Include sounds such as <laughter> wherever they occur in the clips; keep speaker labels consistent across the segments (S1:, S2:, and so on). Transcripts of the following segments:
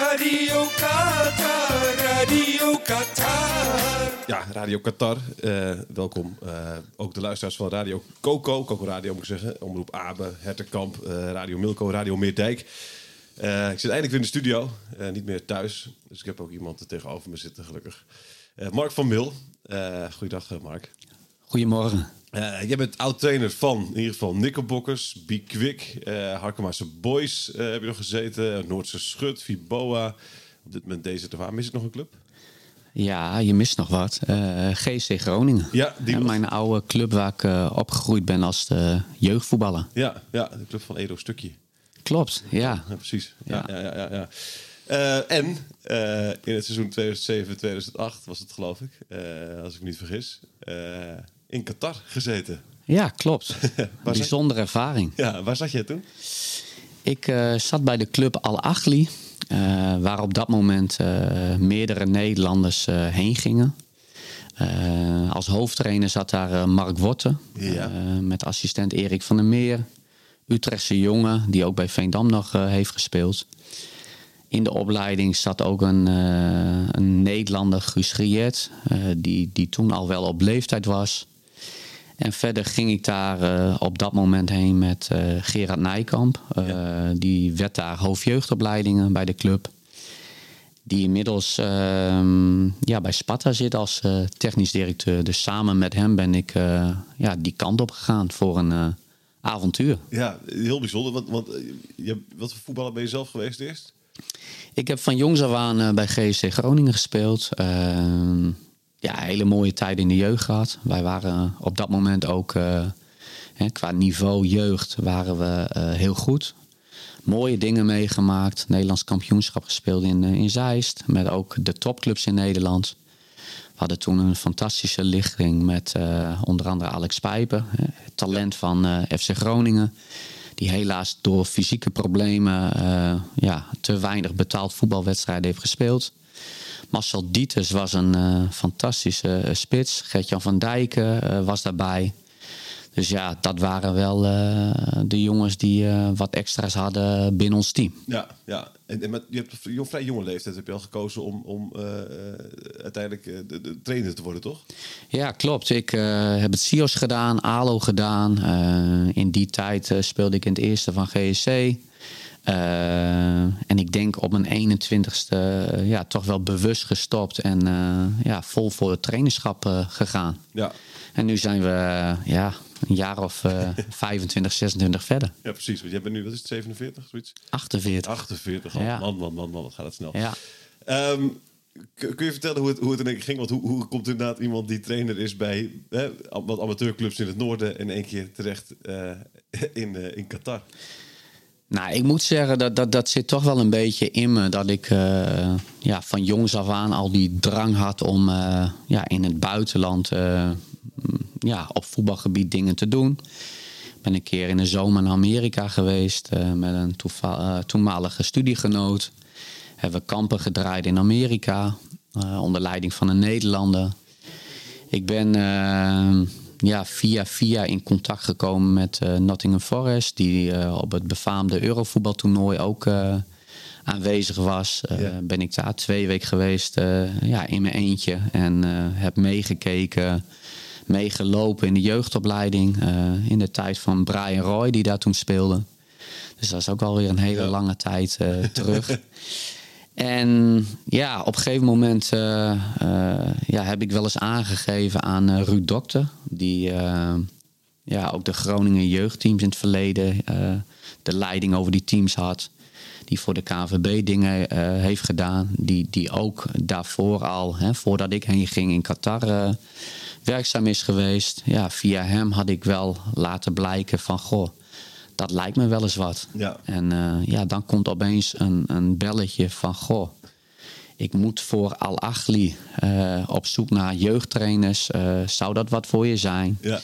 S1: Radio Qatar, Radio Qatar.
S2: Ja, Radio Qatar. eh, welkom. Eh, ook de luisteraars van Radio Coco, Coco Radio moet ik zeggen. Omroep Abe, Herterkamp, eh, Radio Milko, Radio Meerdijk. Eh, ik zit eindelijk weer in de studio, eh, niet meer thuis. Dus ik heb ook iemand er tegenover me zitten, gelukkig. Eh, Mark van Mil. Eh goeiedag, Mark.
S3: Goedemorgen.
S2: Eh, jij bent oud-trainer van in ieder geval Nikkelbokkers, Be Quick, eh Harkemaarse Boys eh, heb je nog gezeten, Noordse Schut, Viboa. Op dit moment deze te Mis ik nog een club?
S3: Ja, je mist nog wat. GC Groningen.
S2: Ja, die was-
S3: mijn oude club waar ik opgegroeid ben als de jeugdvoetballer.
S2: Ja, ja, de club van Edo Stukje.
S3: Klopt, ja.
S2: Ja, precies. Ja,
S3: Ja.
S2: ja, ja, en in het seizoen 2007-2008 was het, geloof ik, als ik me niet vergis, in Qatar gezeten.
S3: Ja, klopt. <laughs> Bijzondere ervaring.
S2: Ja, waar zat jij toen?
S3: Ik eh, zat bij de club Al Ahly, eh, waar op dat moment eh, meerdere Nederlanders heen gingen. Als hoofdtrainer zat daar Mark Worten,
S2: Ja.
S3: met assistent Erik van der Meer. Utrechtse jongen, die ook bij Veendam nog heeft gespeeld. In de opleiding zat ook een, een Nederlander, Guus Riet, die, die toen al wel op leeftijd was. En verder ging ik daar eh, op dat moment heen met eh, Gerard Nijkamp. Eh, Die werd daar hoofdjeugdopleidingen bij de club. Die inmiddels ehm, ja, bij Sparta zit als technisch directeur. Dus samen met hem ben ik ja, die kant op gegaan voor een avontuur.
S2: Ja, heel bijzonder. Want, want je, wat voor voetballer ben je zelf geweest eerst?
S3: Ik heb van jongs af aan bij GSC Groningen gespeeld. Ja, hele mooie tijd in de jeugd gehad. Wij waren op dat moment ook eh, qua niveau jeugd waren we eh, heel goed. Mooie dingen meegemaakt. Nederlands kampioenschap gespeeld in, eh, in Zeist. Met ook de topclubs in Nederland. We hadden toen een fantastische lichting met onder andere Alex Pijpen. talent van FC Groningen. Die helaas door fysieke problemen ja, te weinig betaald voetbalwedstrijden heeft gespeeld. Marcel Dieters was een eh, fantastische eh, spits. Gert-Jan van Dijken eh, was daarbij. Dus ja, dat waren wel de jongens die wat extra's hadden binnen ons team.
S2: Ja, ja. En, en met, je hebt op een vrij jonge leeftijd heb je al gekozen om, om uiteindelijk de, de trainer te worden, toch?
S3: Ja, klopt. Ik heb het SIOS gedaan, ALO gedaan. In die tijd speelde ik in het eerste van GSC. Eh, en ik denk op mijn 21ste eh, ja, toch wel bewust gestopt en eh, ja, vol voor het trainerschap gegaan.
S2: Ja,
S3: En nu zijn we ja, een jaar of eh <laughs> 25, 26 verder.
S2: ja precies. Want jij bent nu, wat is het, 47, zoiets?
S3: 48.
S2: 48 al.
S3: Ja.
S2: Man, man, man, man, wat gaat het snel.
S3: Ja.
S2: Ehm, kun je vertellen hoe het, hoe het in één keer ging? Want hoe, hoe komt inderdaad iemand die trainer is bij hè, wat amateurclubs in het noorden... in één keer terecht in, in Qatar?
S3: Nou, ik moet zeggen dat, dat dat zit toch wel een beetje in me. Dat ik eh, ja, van jongs af aan al die drang had om eh, ja, in het buitenland eh, ja, op voetbalgebied dingen te doen. Ik ben een keer in de zomer naar Amerika geweest met een toenmalige studiegenoot. Hebben kampen gedraaid in Amerika onder leiding van een Nederlander. Ik ben ja, via via in contact gekomen met eh, Nottingham Forest, die eh, op het befaamde Eurovoetbaltoernooi ook eh, aanwezig was.
S2: Ja.
S3: Ben ik daar twee weken geweest ja, in mijn eentje. En heb meegekeken, meegelopen in de jeugdopleiding. in de tijd van Brian Roy, die daar toen speelde. Dus dat is ook alweer een hele
S2: Ja.
S3: lange tijd terug. <laughs> En ja, op een gegeven moment eh, eh, ja, heb ik wel eens aangegeven aan eh, Ruud Dokter. Die ja, ook de Groningen jeugdteams in het verleden de leiding over die teams had. Die voor de KNVB dingen heeft gedaan. Die, die ook daarvoor al, hè, voordat ik heen ging in Qatar, werkzaam is geweest. Ja, via hem had ik wel laten blijken van, goh, dat lijkt me wel eens wat.
S2: Ja.
S3: En eh, ja, dan komt opeens een, een belletje van, goh, ik moet voor Al-Achli eh, op zoek naar jeugdtrainers. Eh, zou dat wat voor je zijn?
S2: Ja.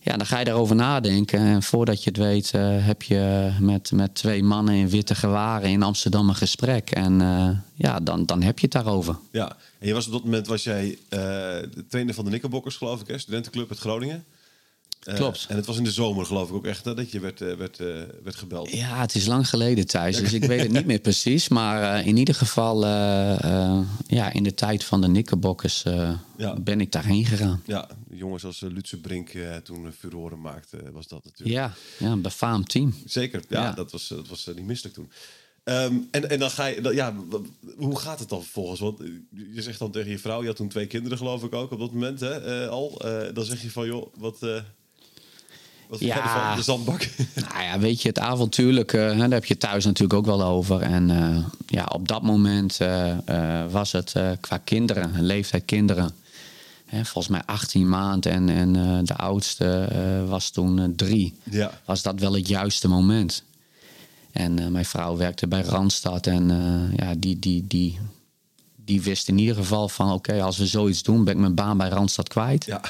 S3: Ja, dan ga je daarover nadenken. En voordat je het weet, heb je met, met twee mannen in witte gewaren in Amsterdam een gesprek. En ja, dan, dan heb je het daarover.
S2: Ja, en je was op dat moment was jij de trainer van de Knickerbockers, geloof ik, hè? studentenclub uit Groningen. Eh,
S3: Klopt.
S2: En het was in de zomer, geloof ik ook echt, hè, dat je werd, eh, werd, eh, werd gebeld.
S3: Ja, het is lang geleden, Thijs. Dus ik weet het niet meer <laughs> precies. Maar eh, in ieder geval, eh, eh, ja, in de tijd van de Knickerbockers eh,
S2: Ja.
S3: ben ik daarheen gegaan.
S2: Ja, jongens als Lutse Brink eh, toen furoren maakte, eh, was dat natuurlijk.
S3: Ja, ja een befaamd team.
S2: Zeker, ja,
S3: Ja.
S2: dat was, dat was eh, niet misselijk toen. Ehm, en, en dan ga je, dan- ja, hoe gaat het dan vervolgens? Want eh, je zegt dan tegen je vrouw, je had toen twee kinderen geloof ik ook op dat moment hè, eh, al. Eh, dan zeg je van, joh, wat, eh wat vind
S3: Ja.
S2: ervan? de zandbak? <laughs>
S3: Nou ja, weet je, het avontuurlijke, hè, daar heb je thuis natuurlijk ook wel over. En eh, ja, op dat moment eh, eh, was het qua kinderen, een leeftijd kinderen, hè, volgens mij 18 maanden en, en de oudste was toen drie.
S2: ja,
S3: Was dat wel het juiste moment? En mijn vrouw werkte bij Randstad en ja, die, die, die, die wist in ieder geval van... oké, als we zoiets doen, ben ik mijn baan bij Randstad kwijt.
S2: ja,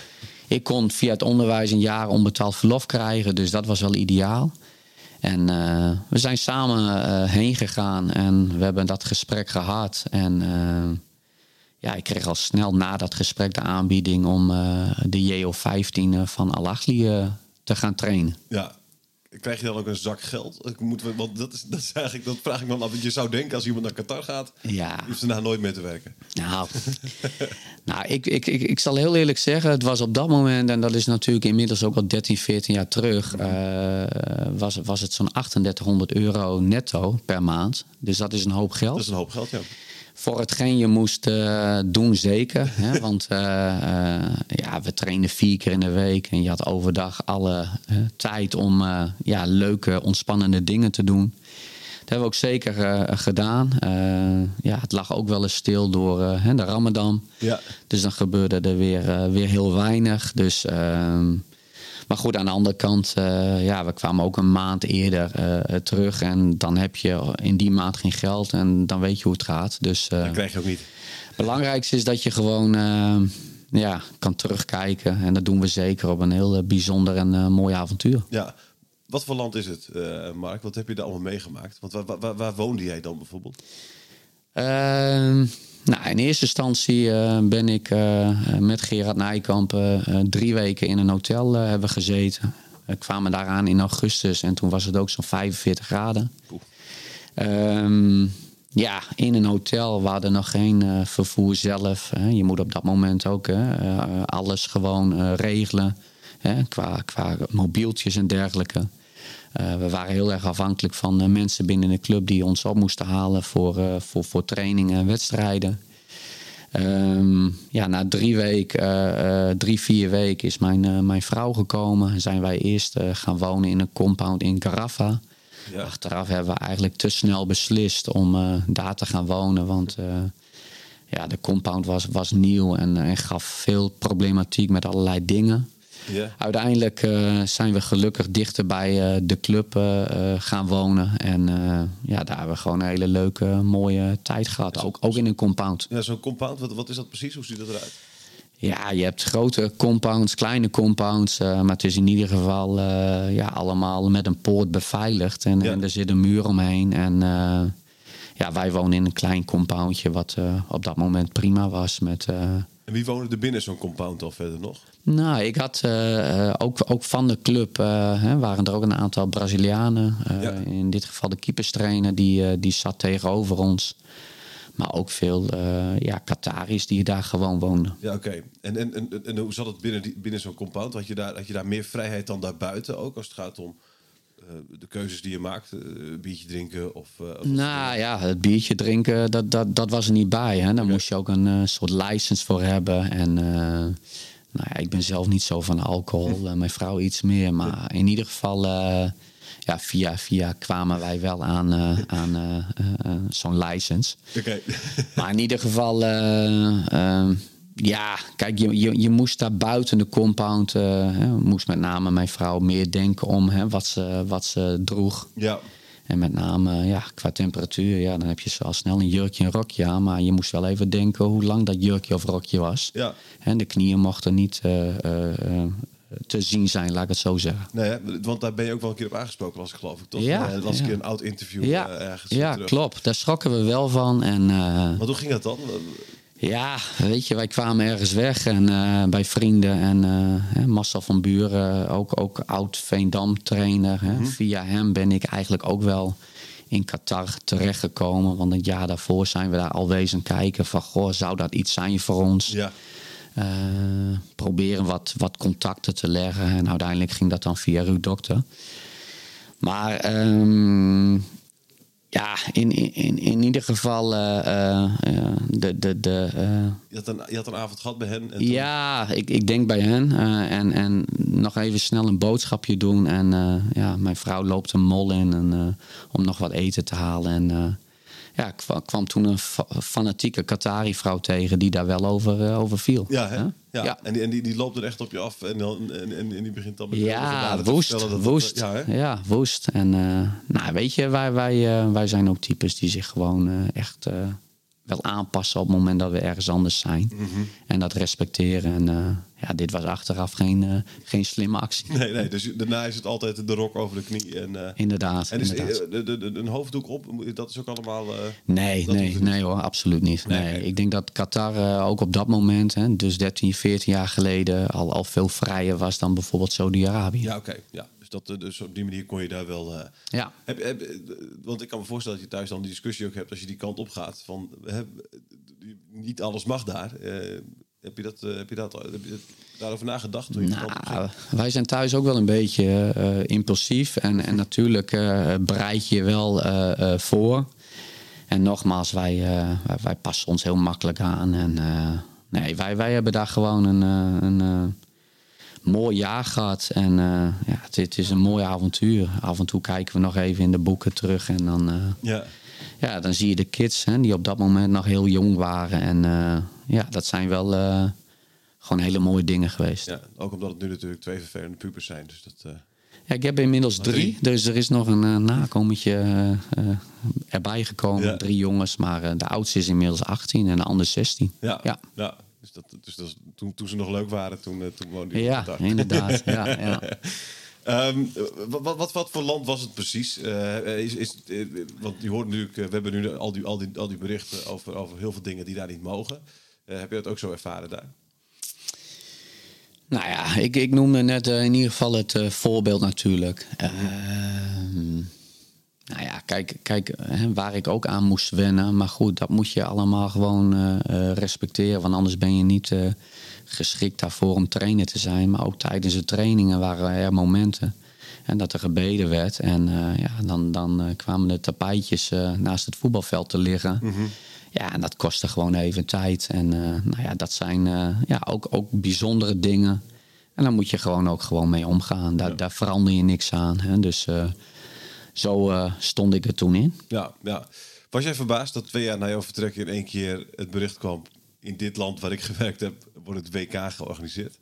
S3: Ik kon via het onderwijs een jaar onbetaald verlof krijgen, dus dat was wel ideaal. En eh, we zijn samen eh, heen gegaan en we hebben dat gesprek gehad. En eh, ja, ik kreeg al snel na dat gesprek de aanbieding om de JO15 eh, van Al-Achli eh, te gaan trainen.
S2: ja. Krijg je dan ook een zak geld? Ik moet, want dat is, dat is eigenlijk, dat vraag ik me af. Want je zou denken als iemand naar Qatar gaat,
S3: Ja,
S2: hoeft daarna nooit meer te werken.
S3: nou, <laughs> nou ik, ik, ik, ik zal heel eerlijk zeggen, het was op dat moment, en dat is natuurlijk inmiddels ook al 13, 14 jaar terug, eh, was, was het zo'n 3800 euro netto per maand. Dus dat is een hoop geld.
S2: Dat is een hoop geld, ja.
S3: Voor hetgeen je moest eh, doen, zeker. Hè? <laughs> Want eh, eh, ja, we trainden vier keer in de week. En je had overdag alle tijd om ja, leuke, ontspannende dingen te doen. Dat hebben we ook zeker gedaan. Ja, het lag ook wel eens stil door de Ramadan.
S2: Ja.
S3: Dus dan gebeurde er weer, weer heel weinig. Dus, ehm, maar goed, aan de andere kant, eh, ja, we kwamen ook een maand eerder eh, terug. En dan heb je in die maand geen geld en dan weet je hoe het gaat. Dus eh,
S2: Dat krijg je ook niet.
S3: het belangrijkste is dat je gewoon ja, kan terugkijken. En dat doen we zeker op een heel bijzonder en mooi avontuur.
S2: Ja. Wat voor land is het, Mark? Wat heb je daar allemaal meegemaakt? Want waar, waar- waar, waar woonde jij dan bijvoorbeeld?
S3: Ehm, nou, in eerste instantie eh, ben ik eh, met Gerard Nijkamp eh, eh, drie weken in een hotel eh, hebben gezeten. We kwamen daaraan in augustus en toen was het ook zo'n 45 graden. Ehm, ja, in een hotel. We hadden nog geen eh, vervoer zelf. Hè. Je moet op dat moment ook hè, eh, alles gewoon eh, regelen. Hè, qua, qua mobieltjes en dergelijke. Eh, we waren heel erg afhankelijk van eh, mensen binnen de club die ons op moesten halen voor, eh, voor, voor trainingen en wedstrijden. Ehm, ja, na drie weken, eh, drie, vier weken is mijn, mijn vrouw gekomen. En zijn wij eerst gaan wonen in een compound in Carafa.
S2: Ja.
S3: Achteraf hebben we eigenlijk te snel beslist om daar te gaan wonen. Want ja, de compound was, was nieuw en, en gaf veel problematiek met allerlei dingen. Uiteindelijk eh, zijn we gelukkig dichter bij eh, de club eh, gaan wonen. En ja, daar hebben we gewoon een hele leuke, mooie tijd gehad. Ook, ook in een compound.
S2: Ja, zo'n compound, wat, wat is dat precies? Hoe ziet dat eruit?
S3: Ja, je hebt grote compounds, kleine compounds. maar het is in ieder geval ja, allemaal met een poort beveiligd. En,
S2: Ja.
S3: en er zit een muur omheen. En ja, wij wonen in een klein compoundje wat op dat moment prima was. Met
S2: En wie woonde er binnen zo'n compound al verder nog?
S3: Nou, ik had eh, eh, ook, ook van de club eh, hè, waren er ook een aantal Brazilianen.
S2: Ja.
S3: In dit geval de keeperstrainer, die, die zat tegenover ons. Maar ook veel ja, Qataris die daar gewoon woonden.
S2: Ja, oké. En, en, en, en hoe zat het binnen, die- binnen zo'n compound? Had je, daar, had je daar meer vrijheid dan daarbuiten ook? Als het gaat om de keuzes die je maakt? eh, biertje drinken of... eh, of
S3: Nou ja, het biertje drinken, dat, dat, dat was er niet bij. Hè. Daar moest je ook een eh, soort license voor hebben. En eh, nou ja, ik ben zelf niet zo van alcohol. <laughs> Eh, mijn vrouw iets meer. Maar in ieder geval, eh, ja, via via kwamen wij wel aan, eh, aan eh, eh, eh, zo'n license.
S2: Oké.
S3: Maar in ieder geval, eh, eh, ja, kijk, je, je, je moest daar buiten de compound, eh, hè, moest met name mijn vrouw meer denken om hè, wat, ze, wat ze droeg.
S2: ja.
S3: En met name ja, qua temperatuur, ja, dan heb je zo al snel een jurkje en rokje aan. Maar je moest wel even denken hoe lang dat jurkje of rokje was.
S2: Ja.
S3: En de knieën mochten niet eh, eh, te zien zijn, laat ik het zo zeggen.
S2: Nee, hè, want daar ben je ook wel een keer op aangesproken, las ik geloof ik, toch?
S3: Ja,
S2: dat was een keer een oud interview
S3: Ja,
S2: ergens
S3: ja
S2: terug.
S3: klopt. Daar schrokken we wel van. En,
S2: Want hoe ging dat dan?
S3: Ja, weet je, wij kwamen ergens weg en eh, bij vrienden en Marcel van Buren, ook, ook oud Veendam trainer. Hè. Via hem ben ik eigenlijk ook wel in Qatar terechtgekomen. Want een jaar daarvoor zijn we daar al wezen kijken van, goh, zou dat iets zijn voor ons?
S2: Ja.
S3: Eh, proberen wat, wat contacten te leggen. En uiteindelijk ging dat dan via Ruud Dokter. Maar ehm, ja, in, in, in ieder geval eh, eh, eh, de... de, de
S2: Je had, een, je had een avond gehad bij hen. En toen-
S3: ja, ik, ik denk bij hen. en, en nog even snel een boodschapje doen. En ja, mijn vrouw loopt een mol in en, om nog wat eten te halen. En ja, ik kwam, toen een fa- fanatieke Qatari-vrouw tegen die daar wel over, over viel.
S2: Ja, hè? Ja.
S3: Ja.
S2: En, die, en die, die loopt er echt op je af en, dan, en, en, en die begint dan met
S3: Ja,
S2: te
S3: woest,
S2: dat het-
S3: woest.
S2: ja, hè?
S3: Ja, woest. En eh, nou, weet je, wij, wij, eh, wij zijn ook types die zich gewoon echt wel aanpassen op het moment dat we ergens anders zijn.
S2: Mhm.
S3: En dat respecteren. En eh, ja, dit was achteraf geen, eh, geen slimme actie. <laughs>
S2: Nee, nee, dus daarna is het altijd de rok over de knie. En, eh,
S3: Inderdaad.
S2: en is
S3: inderdaad.
S2: de, de, de- een hoofddoek op, dat is ook allemaal...
S3: Nee, nee,
S2: niet.
S3: nee hoor, absoluut niet.
S2: Nee,
S3: Nee,
S2: nee.
S3: Ik denk dat Qatar ook op dat moment, hè, dus 13, 14 jaar geleden, al, al veel vrijer was dan bijvoorbeeld Saudi-Arabië.
S2: Ja, oké. Ja. Dus, dat, eh, dus op die manier kon je daar wel... eh,
S3: Ja.
S2: heb, heb, eh, want ik kan me voorstellen dat je thuis dan die discussie ook hebt als je die kant op gaat. Van, niet alles mag daar. Heb, je dat, heb, je dat, heb je daarover nagedacht toen je?
S3: Nou, wij zijn thuis ook wel een beetje impulsief. En, en natuurlijk bereid je wel voor. En nogmaals, wij, wij, wij passen ons heel makkelijk aan. En nee, wij, wij hebben daar gewoon een, een mooi jaar gehad. En eh, ja, het, het is een mooi avontuur. Af en toe kijken we nog even in de boeken terug. En dan, eh,
S2: Ja.
S3: ja, dan zie je de kids hè, die op dat moment nog heel jong waren. En eh, ja, dat zijn wel gewoon hele mooie dingen geweest.
S2: ja, ook omdat het nu natuurlijk twee vervelende pubers zijn. Dus dat,
S3: Ja, ik heb inmiddels drie.
S2: drie?
S3: Dus er is nog een uh, nakomertje erbij gekomen.
S2: Ja.
S3: Drie jongens, maar de oudste is inmiddels 18 en de andere 16.
S2: ja, ja.
S3: ja.
S2: Dus, dat, dus dat toen, toen ze nog leuk waren, toen, eh, toen woonden die
S3: Ja, inderdaad. <laughs> ja, ja.
S2: Ehm, wat, wat, voor land was het precies? Eh, is, is, eh, want je hoort natuurlijk, eh, we hebben nu al die, al die, al die berichten over, over heel veel dingen die daar niet mogen. Eh, heb je dat ook zo ervaren daar?
S3: Nou ja, ik, ik noemde net eh, in ieder geval het eh, voorbeeld natuurlijk. Ehm, nou ja, kijk, kijk hè, waar ik ook aan moest wennen. Maar goed, dat moet je allemaal gewoon eh, eh, respecteren. Want anders ben je niet eh, geschikt daarvoor om trainer te zijn. Maar ook tijdens de trainingen waren er momenten. En dat er gebeden werd. En ja, dan, dan kwamen de tapijtjes naast het voetbalveld te liggen. Ja, en dat kostte gewoon even tijd. En nou ja, dat zijn ja, ook, ook bijzondere dingen. En daar moet je gewoon ook gewoon mee omgaan. Daar, daar verander je niks aan. Hè? Dus zo eh, stond ik er toen in.
S2: Ja, ja. Was jij verbaasd dat twee jaar na jouw vertrek in één keer het bericht kwam... in dit land waar ik <laughs> gewerkt heb, wordt het WK georganiseerd?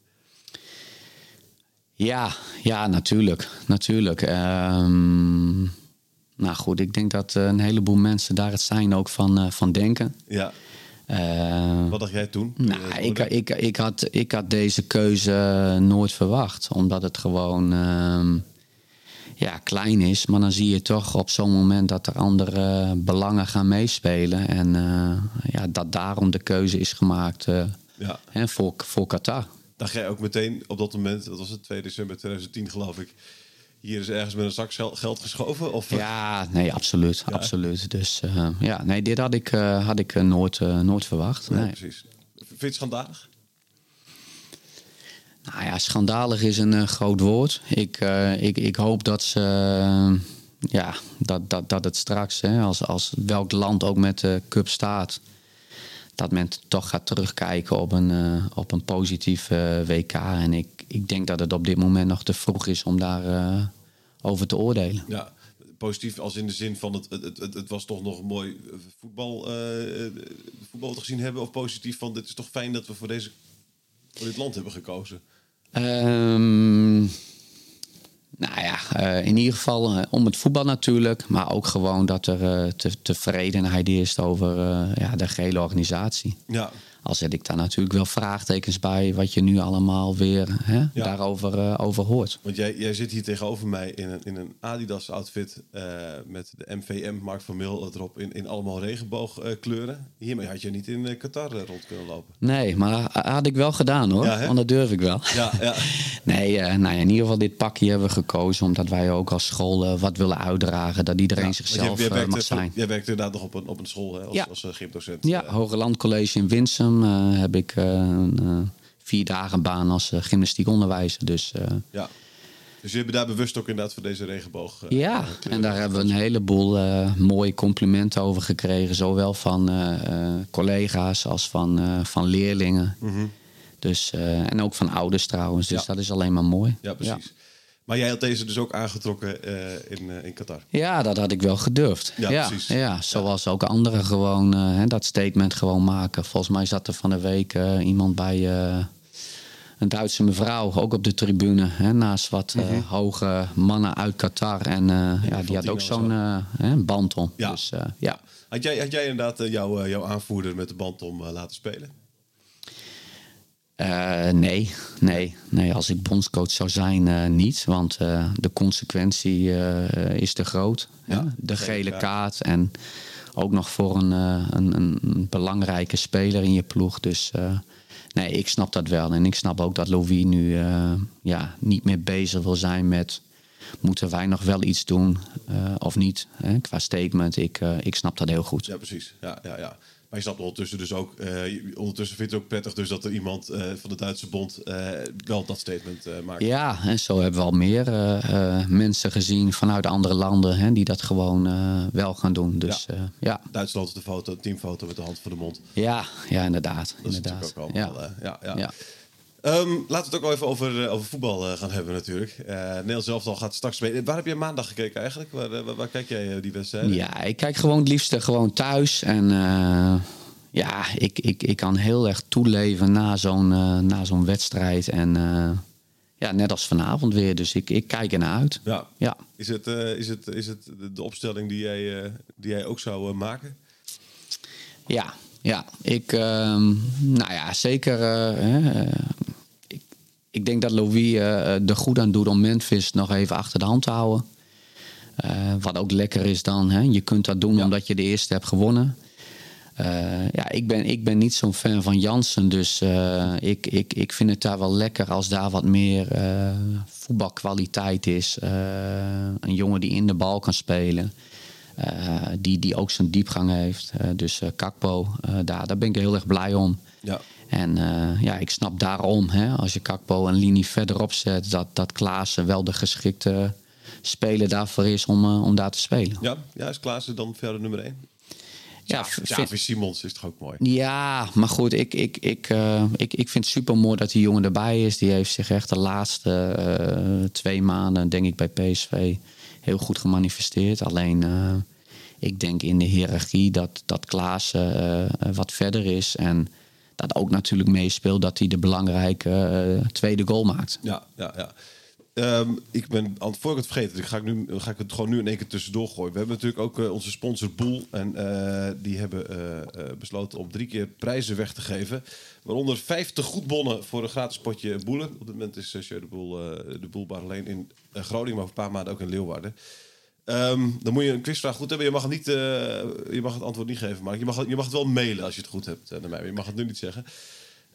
S3: Ja, ja, natuurlijk. natuurlijk. Ehm, nou goed, ik denk dat eh, een heleboel mensen daar het zijn ook van, eh, van denken.
S2: Ja.
S3: Eh,
S2: Wat dacht jij toen?
S3: Nou, ik, ik, ik, had, ik had deze keuze nooit verwacht. Omdat het gewoon ehm, ja, klein is. Maar dan zie je toch op zo'n moment dat er andere belangen gaan meespelen. En eh, ja, dat daarom de keuze is gemaakt eh,
S2: Ja.
S3: Hè, voor, voor Qatar.
S2: Dacht jij ook meteen op dat moment, dat was het 2 december 2010 geloof ik, hier is ergens met een zak gel- geld geschoven? Of,
S3: Ja, nee, absoluut. absoluut. Dus eh, ja, nee, dit had ik, eh, had ik eh, nooit, eh, nooit verwacht.
S2: Nee,
S3: Nee.
S2: precies. Vind je het schandalig?
S3: Nou ja, schandalig is een eh, groot woord. Ik, eh, ik, ik hoop dat ze. eh, ja, dat, dat, dat het straks, hè, als, als welk land ook met de cup staat. dat men toch gaat terugkijken op een, op een positief WK. En ik, ik denk dat het op dit moment nog te vroeg is om daar eh, over te oordelen.
S2: Ja, positief als in de zin van het, het, het, het was toch nog een mooi voetbal, voetbal te gezien hebben. Of positief van dit is toch fijn dat we voor, deze, voor dit land hebben gekozen.
S3: Ehm, nou ja, eh, in ieder geval eh, om het voetbal natuurlijk. Maar ook gewoon dat er eh, te, tevredenheid is over ja, de gehele organisatie.
S2: Ja,
S3: Al zet ik daar natuurlijk wel vraagtekens bij wat je nu allemaal weer hè,
S2: Ja.
S3: daarover eh, over hoort.
S2: want jij, jij zit hier tegenover mij in een, in een Adidas outfit eh, met de MVM Mark van Mil erop in, in allemaal regenboogkleuren. Hiermee had je niet in eh, Qatar rond kunnen lopen.
S3: Nee, maar ha- had ik wel gedaan hoor.
S2: Ja?
S3: Want dat durf ik wel.
S2: Ja, ja. <laughs>
S3: Nee, nou ja, in ieder geval dit pakje hebben we gekozen omdat wij ook als school wat willen uitdragen. Dat iedereen
S2: jij-
S3: zichzelf
S2: jij,
S3: mag zijn.
S2: jij werkte inderdaad nog op een, op een school hè, als, als eh, gymdocent.
S3: Ja, Hoge Land College in Winsum eh, heb ik eh, een eh, vier dagen baan als eh, gymnastiekonderwijzer. Dus
S2: ja. Dus je hebt daar bewust ook inderdaad voor deze regenboog. eh,
S3: ja, en daar hebben we een heleboel eh, mooie complimenten over gekregen. Zowel van collega's als van, van leerlingen. Dus, eh, en ook van ouders trouwens. Dus.
S2: Ja.
S3: dat is alleen maar mooi.
S2: Ja, precies. Maar jij had deze dus ook aangetrokken eh, in, eh, in Qatar.
S3: Ja, dat had ik wel gedurfd.
S2: Ja,
S3: Ja,
S2: precies.
S3: Ja, zoals ook anderen gewoon eh, hè, dat statement gewoon maken. Volgens mij zat er van de week iemand bij een Duitse mevrouw, ook op de tribune. Hè, naast wat eh, hoge mannen uit Qatar. En eh, ja, die had ook zo'n hè, band om.
S2: Ja.
S3: Dus ja.
S2: Had jij, had jij inderdaad jouw, jouw aanvoerder met de band om laten spelen?
S3: Eh, nee, nee, nee. Als ik bondscoach zou zijn, eh, niet. Want eh, de consequentie is te groot.
S2: Ja,
S3: de
S2: gele kaart.
S3: En ook nog voor een, een, een, belangrijke speler in je ploeg. Dus nee, ik snap dat wel. En ik snap ook dat Louis nu ja, niet meer bezig wil zijn met... moeten wij nog wel iets doen of niet? Hè? Qua statement, ik, ik snap dat heel goed.
S2: Ja, precies. Ja, ja, ja. Maar je snapt ondertussen dus ook, je- ondertussen vindt het ook prettig dus dat er iemand eh, van de Duitse bond eh, wel dat statement maakt.
S3: Ja, en zo hebben we al meer mensen gezien vanuit andere landen hè, die dat gewoon wel gaan doen. Dus
S2: Ja.
S3: ja.
S2: Duitsland de foto, teamfoto met de hand voor de mond.
S3: ja, ja inderdaad.
S2: Dat is natuurlijk ook allemaal.
S3: ja.
S2: ja, ja. Ehm, laten we het ook wel even over, eh, over voetbal eh, gaan hebben natuurlijk. Eh Nederland zelf al gaat straks spelen. Waar heb je maandag gekeken eigenlijk? Waar, waar, waar kijk jij die wedstrijden?
S3: Ja, ik kijk gewoon het liefste gewoon thuis. En ja, ik, ik, ik kan heel erg toeleven na zo'n na zo'n wedstrijd. En ja, net als vanavond weer. Dus ik, ik kijk er naar uit.
S2: Ja.
S3: Ja.
S2: Is het, is het, is het de- opstelling die jij, die jij ook zou maken?
S3: Ja, ja. Ik, ehm, nou ja, zeker. Ik denk dat Louis eh, er goed aan doet om Memphis nog even achter de hand te houden. Eh, wat ook lekker is dan, hè, je kunt dat doen omdat je de eerste hebt gewonnen. Eh, ja, ik ben, ik ben niet zo'n fan van Jansen, dus eh, ik, ik, ik vind het daar wel lekker als daar wat meer eh, voetbalkwaliteit is. Eh, een jongen die in de bal kan spelen. Eh, die, die ook zijn diepgang heeft. Eh, dus eh Kakpo, eh, daar, daar ben ik heel erg blij om.
S2: Ja.
S3: En eh, ja, ik snap daarom, hè, als je Kakpo een linie verderop zet, dat, dat Klaassen wel de geschikte speler daarvoor is om, eh, om daar te spelen.
S2: Ja, ja is Klaassen dan verder nummer 1?
S3: Ja,
S2: Javi Simons is toch ook mooi?
S3: Ja, maar goed, ik, ik, ik, eh, ik, ik vind het super mooi dat die jongen erbij is. Die heeft zich echt de laatste twee maanden, denk ik, bij PSV heel goed gemanifesteerd. Alleen, ik denk in de hiërarchie dat, dat Klaassen wat verder is. En dat ook natuurlijk meespeelt dat hij de belangrijke eh, tweede goal maakt.
S2: Ja, ja, ja. Ehm, ik ben, aan voor ik het vergeten, ik ga, ik nu, ga ik het gewoon nu in één keer tussendoor gooien. We hebben natuurlijk ook eh, onze sponsor Boel. En eh, die hebben besloten om drie keer prijzen weg te geven. Waaronder 50 goedbonnen voor een gratis potje boelen. Op dit moment is uh, de Boel, de Boelbar alleen in Groningen, maar over een paar maanden ook in Leeuwarden. Ehm, dan moet je een quizvraag goed hebben. Je mag, het niet, eh, je mag het antwoord niet geven, maar je mag, je mag het wel mailen als je het goed hebt eh, naar mij. Je mag het nu niet zeggen.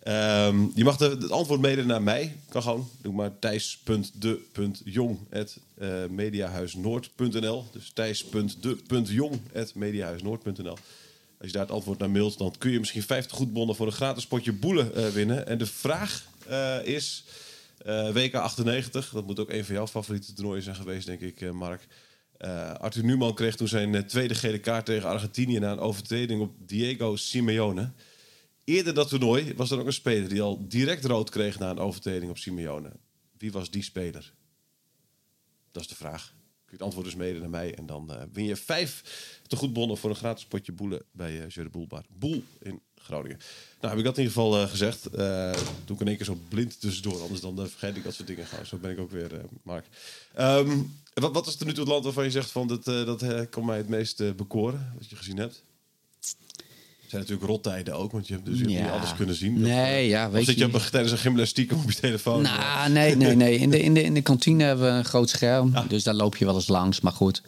S2: Ehm, je mag het antwoord mede naar mij. Kan gewoon. Doe maar thijs.de.jong.mediahuisnoord.nl Dus thijs.de.jong.mediahuisnoord.nl Als je daar het antwoord naar mailt, dan kun je misschien 50 goedbonnen voor een gratis potje boelen eh, winnen. En de vraag eh, is... eh, WK 98, dat moet ook een van jouw favoriete toernooien zijn geweest, denk ik, eh, Mark. Eh, Arthur Newman kreeg toen zijn eh, tweede gele kaart tegen Argentinië na een overtreding op Diego Simeone. Eerder dat toernooi was er ook een speler die al direct rood kreeg na een overtreding op Simeone. Wie was die speler? Dat is de vraag. Kun je het antwoord dus mede naar mij en dan eh, win je vijf te goedbonnen voor een gratis potje boelen bij uh, Jeu de Boelbar. Boel in Groningen. Nou, heb ik dat in ieder geval eh, gezegd. Eh doe ik in één keer zo blind tussendoor, anders dan eh, vergeet ik dat soort dingen gauw. Zo ben ik ook weer, Mark. Ehm, wat, wat is er nu toe het land waarvan je zegt van dat, dat kan mij het meest bekoren, wat je gezien hebt? Zijn natuurlijk rottijden ook, want je hebt dus
S3: Ja.
S2: niet alles kunnen zien.
S3: Nee, ja,
S2: Of
S3: weet
S2: zit je
S3: je-
S2: tijdens een gymnastiek op je telefoon?
S3: Nou, nee, nee, nee. In de, in, de, in de <laughs> kantine hebben we een groot scherm. Dus daar loop je wel eens langs. Maar goed,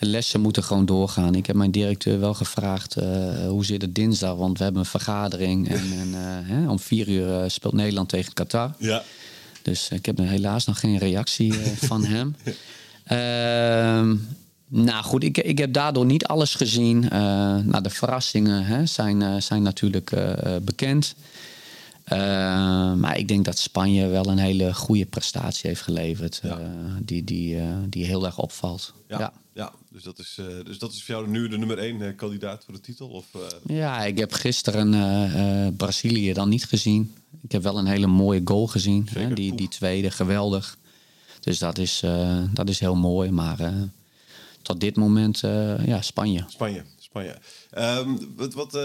S3: de lessen moeten gewoon doorgaan. Ik heb mijn directeur wel gevraagd eh, hoe zit het dinsdag? Want we hebben een vergadering. En, en eh, hè, om vier uur eh, speelt Nederland tegen Qatar.
S2: Ja.
S3: Dus ik heb helaas nog geen reactie <laughs> van hem. Ehm, nou goed, ik, ik heb daardoor niet alles gezien. Eh, nou, de verrassingen hè, zijn, zijn natuurlijk bekend. Eh, maar ik denk dat Spanje wel een hele goede prestatie heeft geleverd.
S2: Ja.
S3: eh, die, die, eh, die heel erg opvalt.
S2: Ja,
S3: Ja.
S2: ja. Dus, dat is, dus dat is voor jou nu de nummer één kandidaat voor de titel? Of,
S3: Ja, ik heb gisteren Brazilië dan niet gezien. Ik heb wel een hele mooie goal gezien. Hè? Die, die tweede, geweldig. Dus dat is, dat is heel mooi. Maar tot dit moment, ja, Spanje.
S2: Spanje. Spanje. Ehm, wat, wat, eh,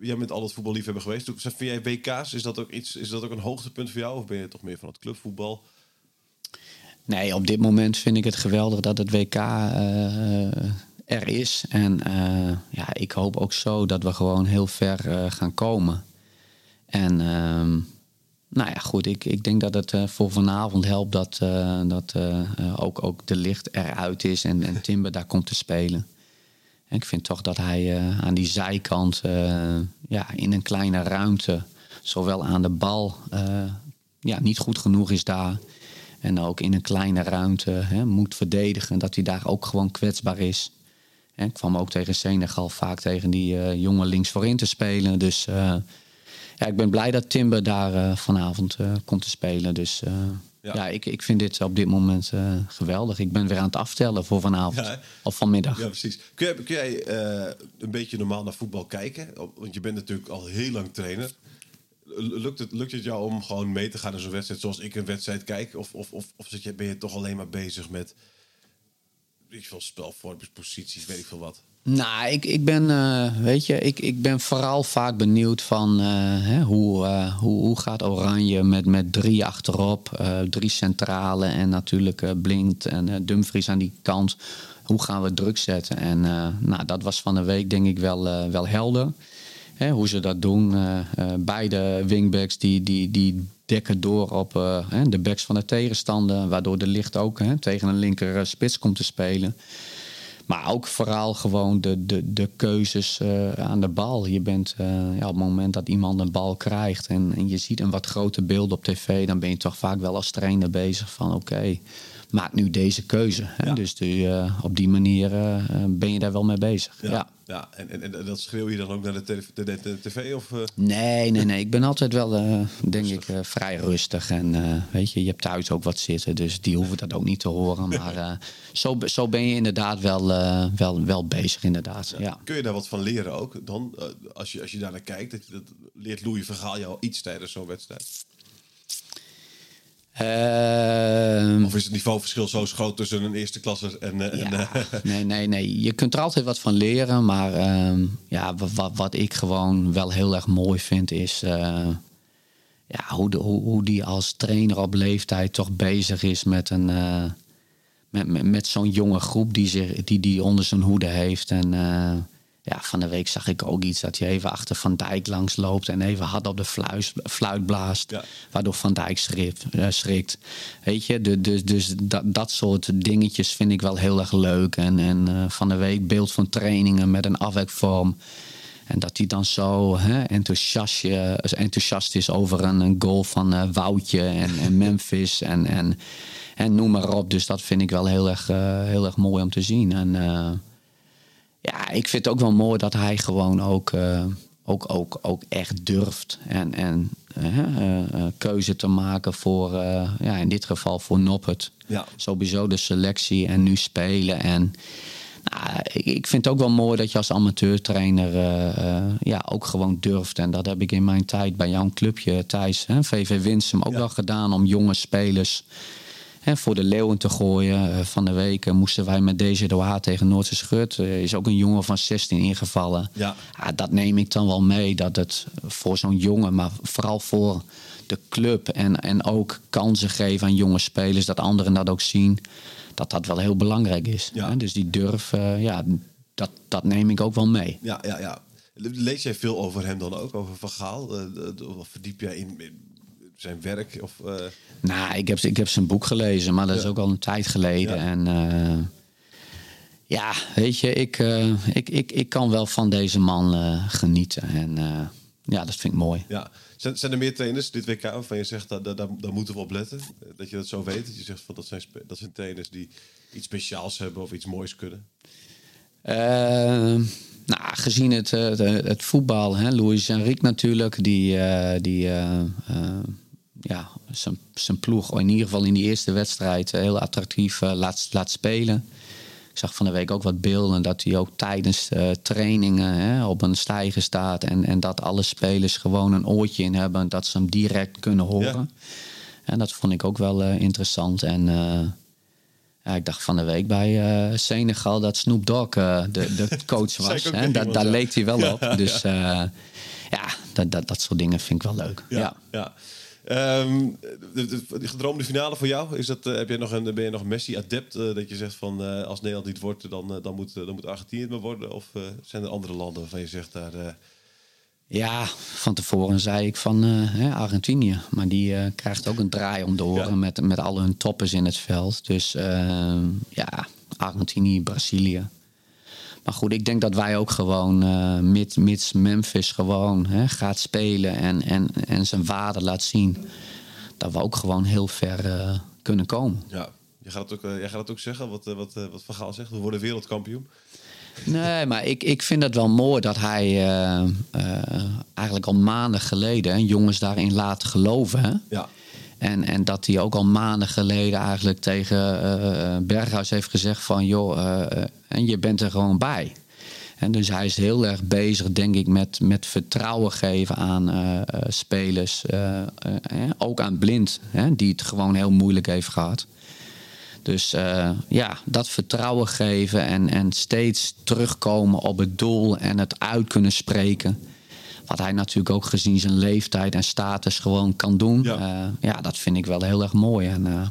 S2: jij bent altijd voetballiefhebber geweest. Vind jij WK's, is dat, ook iets, is dat ook een hoogtepunt voor jou? Of ben je toch meer van het clubvoetbal?
S3: Nee, op dit moment vind ik het geweldig dat het WK eh, er is. En eh, ja, ik hoop ook zo dat we gewoon heel ver gaan komen. En ehm, nou ja, goed, ik, ik denk dat het voor vanavond helpt dat, dat ook, ook de licht eruit is en, en Timber daar komt te spelen. Ik vind toch dat hij eh, aan die zijkant, eh, ja, in een kleine ruimte, zowel aan de bal, eh, ja, niet goed genoeg is daar. En ook in een kleine ruimte hè, moet verdedigen. Dat hij daar ook gewoon kwetsbaar is. Ik kwam ook tegen Senegal vaak tegen die eh, jongen links voorin te spelen. Dus ja, ik ben blij dat Timber daar vanavond komt te spelen. Dus
S2: Ja.
S3: ja, ik, ik vind dit op dit moment eh, geweldig. Ik ben weer aan het aftellen voor vanavond.
S2: Ja,
S3: of vanmiddag.
S2: Ja, precies. Kun jij, kun jij eh, een beetje normaal naar voetbal kijken? Want je bent natuurlijk al heel lang trainer. Lukt het, lukt het jou om gewoon mee te gaan in zo'n wedstrijd zoals ik een wedstrijd kijk? Of, of, of, of zit je, ben je toch alleen maar bezig met weet je veel, posities, weet ik veel wat?
S3: Nou, ik, ik ben, eh, weet je, ik, ik ben vooral vaak benieuwd van eh, hè, hoe, eh, hoe, hoe gaat Oranje met, met drie achterop, drie centrale en natuurlijk Blind en Dumfries aan die kant. Hoe gaan we druk zetten? En nou, dat was van de week denk ik wel, wel helder. Hè, hoe ze dat doen. Beide wingbacks die, die, die dekken door op de backs van de tegenstander. Waardoor de licht ook hè, tegen een linker spits komt te spelen. Maar ook vooral gewoon de, de, de keuzes eh, aan de bal. Je bent eh, ja, op het moment dat iemand een bal krijgt en, en je ziet een wat groter beeld op tv, dan ben je toch vaak wel als trainer bezig van oké, maak nu deze keuze. Hè?
S2: Ja.
S3: Dus die, eh, op die manier ben je daar wel mee bezig. Ja.
S2: Ja. En, en, en dat schreeuw je dan ook naar de, tele- de, de- de tv? Of, eh?
S3: Nee, nee, nee. Ik ben altijd wel, eh, denk ik, eh, vrij rustig. En weet je, je hebt thuis ook wat zitten, dus die hoeven dat ook niet te horen. Maar <laughs> zo, zo ben je inderdaad wel, wel, wel bezig, inderdaad. Ja.
S2: Kun je daar wat van leren ook dan? als, je, als je daar naar kijkt, dat, dat leert Louis Vergaal jou iets tijdens zo'n wedstrijd?
S3: Ehm,
S2: Of is het niveauverschil zo groot tussen een eerste klasser en...
S3: Ja,
S2: eh, <laughs>
S3: nee, nee, nee. Je kunt er altijd wat van leren. Maar ehm, ja, wat, wat, ik gewoon wel heel erg mooi vind is... eh, ja, hoe, de, hoe, hoe die als trainer op leeftijd toch bezig is met, een, met, met, met zo'n jonge groep die, zich, die die onder zijn hoede heeft. En ja, van de week zag ik ook iets dat hij even achter Van Dijk langs loopt en even hard op de fluis, fluit blaast.
S2: Ja.
S3: Waardoor Van Dijk schrikt. eh, schrikt. Weet je, de, de, dus dat, dat soort dingetjes vind ik wel heel erg leuk. En, en eh, van de week beeld van trainingen met een afwerkvorm. En dat hij dan zo hè, enthousiast, enthousiast is over een, een goal van uh, Woutje en, en <laughs> Memphis en, en, en noem maar op. Dus dat vind ik wel heel erg, uh, heel erg mooi om te zien. En ja, ik vind het ook wel mooi dat hij gewoon ook, ook, ook, ook echt durft. En, en keuze te maken voor, ja, in dit geval voor Noppert.
S2: Ja.
S3: Sowieso de selectie en nu spelen. En nou, ik vind het ook wel mooi dat je als amateurtrainer uh, ja, ook gewoon durft. En dat heb ik in mijn tijd bij jouw clubje, Thijs, hè, VV Winsum, ook wel gedaan om jonge spelers hè, voor de leeuwen te gooien. Uh, van de week moesten wij met deze Doha tegen Noordse Schut. is ook een jongen van 16 ingevallen.
S2: Ja.
S3: ja. dat neem ik dan wel mee. Dat het voor zo'n jongen, maar vooral voor de club en, en ook kansen geven aan jonge spelers, dat anderen dat ook zien dat dat wel heel belangrijk is.
S2: Ja.
S3: Hè? Dus die durf, uh, ja, dat, dat neem ik ook wel mee.
S2: Ja, ja, ja. Lees jij veel over hem dan ook, over Van Gaal? Uh, of verdiep jij in, in zijn werk? Of, uh...
S3: Nou, ik heb, ik heb zijn boek gelezen, maar dat ja. is ook al een tijd geleden.
S2: Ja.
S3: En ja, weet je, ik, ik, ik, ik kan wel van deze man genieten. En ja, dat vind ik mooi.
S2: Ja. Zijn, zijn er meer trainers dit WK waarvan je zegt, dat, dat, daar moeten we op letten? Dat je dat zo weet? Dat je zegt, van, dat, zijn, dat zijn trainers die iets speciaals hebben of iets moois kunnen?
S3: Nou, gezien het, het, het voetbal, hè, Louis Enrique natuurlijk, die, uh, die uh, ja, zijn, zijn ploeg in ieder geval in die eerste wedstrijd heel attractief laat, laat spelen. Ik zag van de week ook wat beelden dat hij ook tijdens uh, trainingen hè, op een stijger staat. En, en dat alle spelers gewoon een oortje in hebben. Dat ze hem direct kunnen horen. Ja. En dat vond ik ook wel uh, interessant. En ja, ik dacht van de week bij Senegal dat Snoop Dogg de, de <laughs> coach was. hè,
S2: iemand,
S3: dat, daar
S2: ja.
S3: leek hij wel op. Dus ja, dat, dat, dat soort dingen vind ik wel leuk.
S2: Ja. ja. Um, de, de, de, gedroomde finale voor jou, is dat, uh, heb jij nog een, ben je nog een Messi-adept? Uh, dat je zegt van uh, als Nederland niet wordt, dan, dan, moet, dan moet Argentinië het maar worden? Of zijn er andere landen waarvan je zegt daar.
S3: Ja, van tevoren zei ik van hè, Argentinië. Maar die krijgt ook een draai om de oren
S2: Ja.
S3: met, met al hun toppers in het veld. Dus ja, Argentinië, Brazilië. Maar goed, ik denk dat wij ook gewoon, uh, mits, mits Memphis gewoon hè, gaat spelen en, en, en zijn waarde laat zien, dat we ook gewoon heel ver uh, kunnen komen.
S2: Ja, jij gaat het ook, uh, jij gaat het ook zeggen, wat, wat, wat Van Gaal zegt. We worden wereldkampioen.
S3: Nee, maar ik, ik vind het wel mooi dat hij eigenlijk al maanden geleden jongens daarin laat geloven. Hè?
S2: Ja.
S3: En, en dat hij ook al maanden geleden eigenlijk tegen uh, Berghuis heeft gezegd van... joh, uh, en je bent er gewoon bij. En dus hij is heel erg bezig, denk ik, met, met vertrouwen geven aan spelers. ook aan Blind, hè, die het gewoon heel moeilijk heeft gehad. Dus ja, dat vertrouwen geven en, en steeds terugkomen op het doel en het uit kunnen spreken wat hij natuurlijk ook gezien zijn leeftijd en status gewoon kan doen.
S2: Ja,
S3: uh, ja dat vind ik wel heel erg mooi. En uh,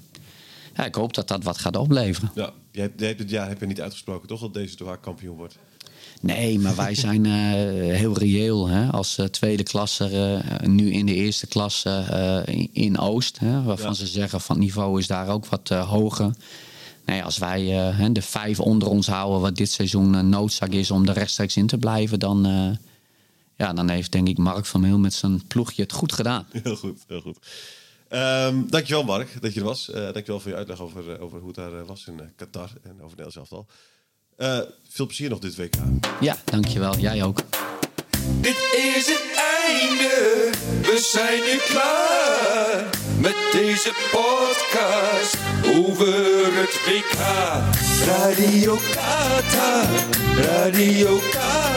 S3: ja, ik hoop dat dat wat gaat opleveren.
S2: Ja, jij hebt, jij hebt dit jaar heb je niet uitgesproken, toch? Dat deze Doha kampioen wordt.
S3: Nee, maar wij <laughs> zijn uh, heel reëel hè? als tweede klasse nu in de eerste klasse in, in, Oost. Hè? Waarvan ja. ze zeggen van het niveau is daar ook wat hoger. Nee, als wij de vijf onder ons houden, wat dit seizoen noodzaak is om er rechtstreeks in te blijven, dan ja, dan heeft denk ik Mark van Meel met zijn ploegje het goed gedaan. <laughs>
S2: Heel goed, heel goed. Um, dankjewel Mark dat je er was. Uh, dankjewel voor je uitleg over, uh, over hoe het daar uh, was in Qatar en over Nederland zelf al. veel plezier nog dit WK.
S3: Ja, dankjewel. Jij ook.
S1: Dit is het einde. We zijn nu klaar met deze podcast over het WK. Radio Qatar, Radio Qatar,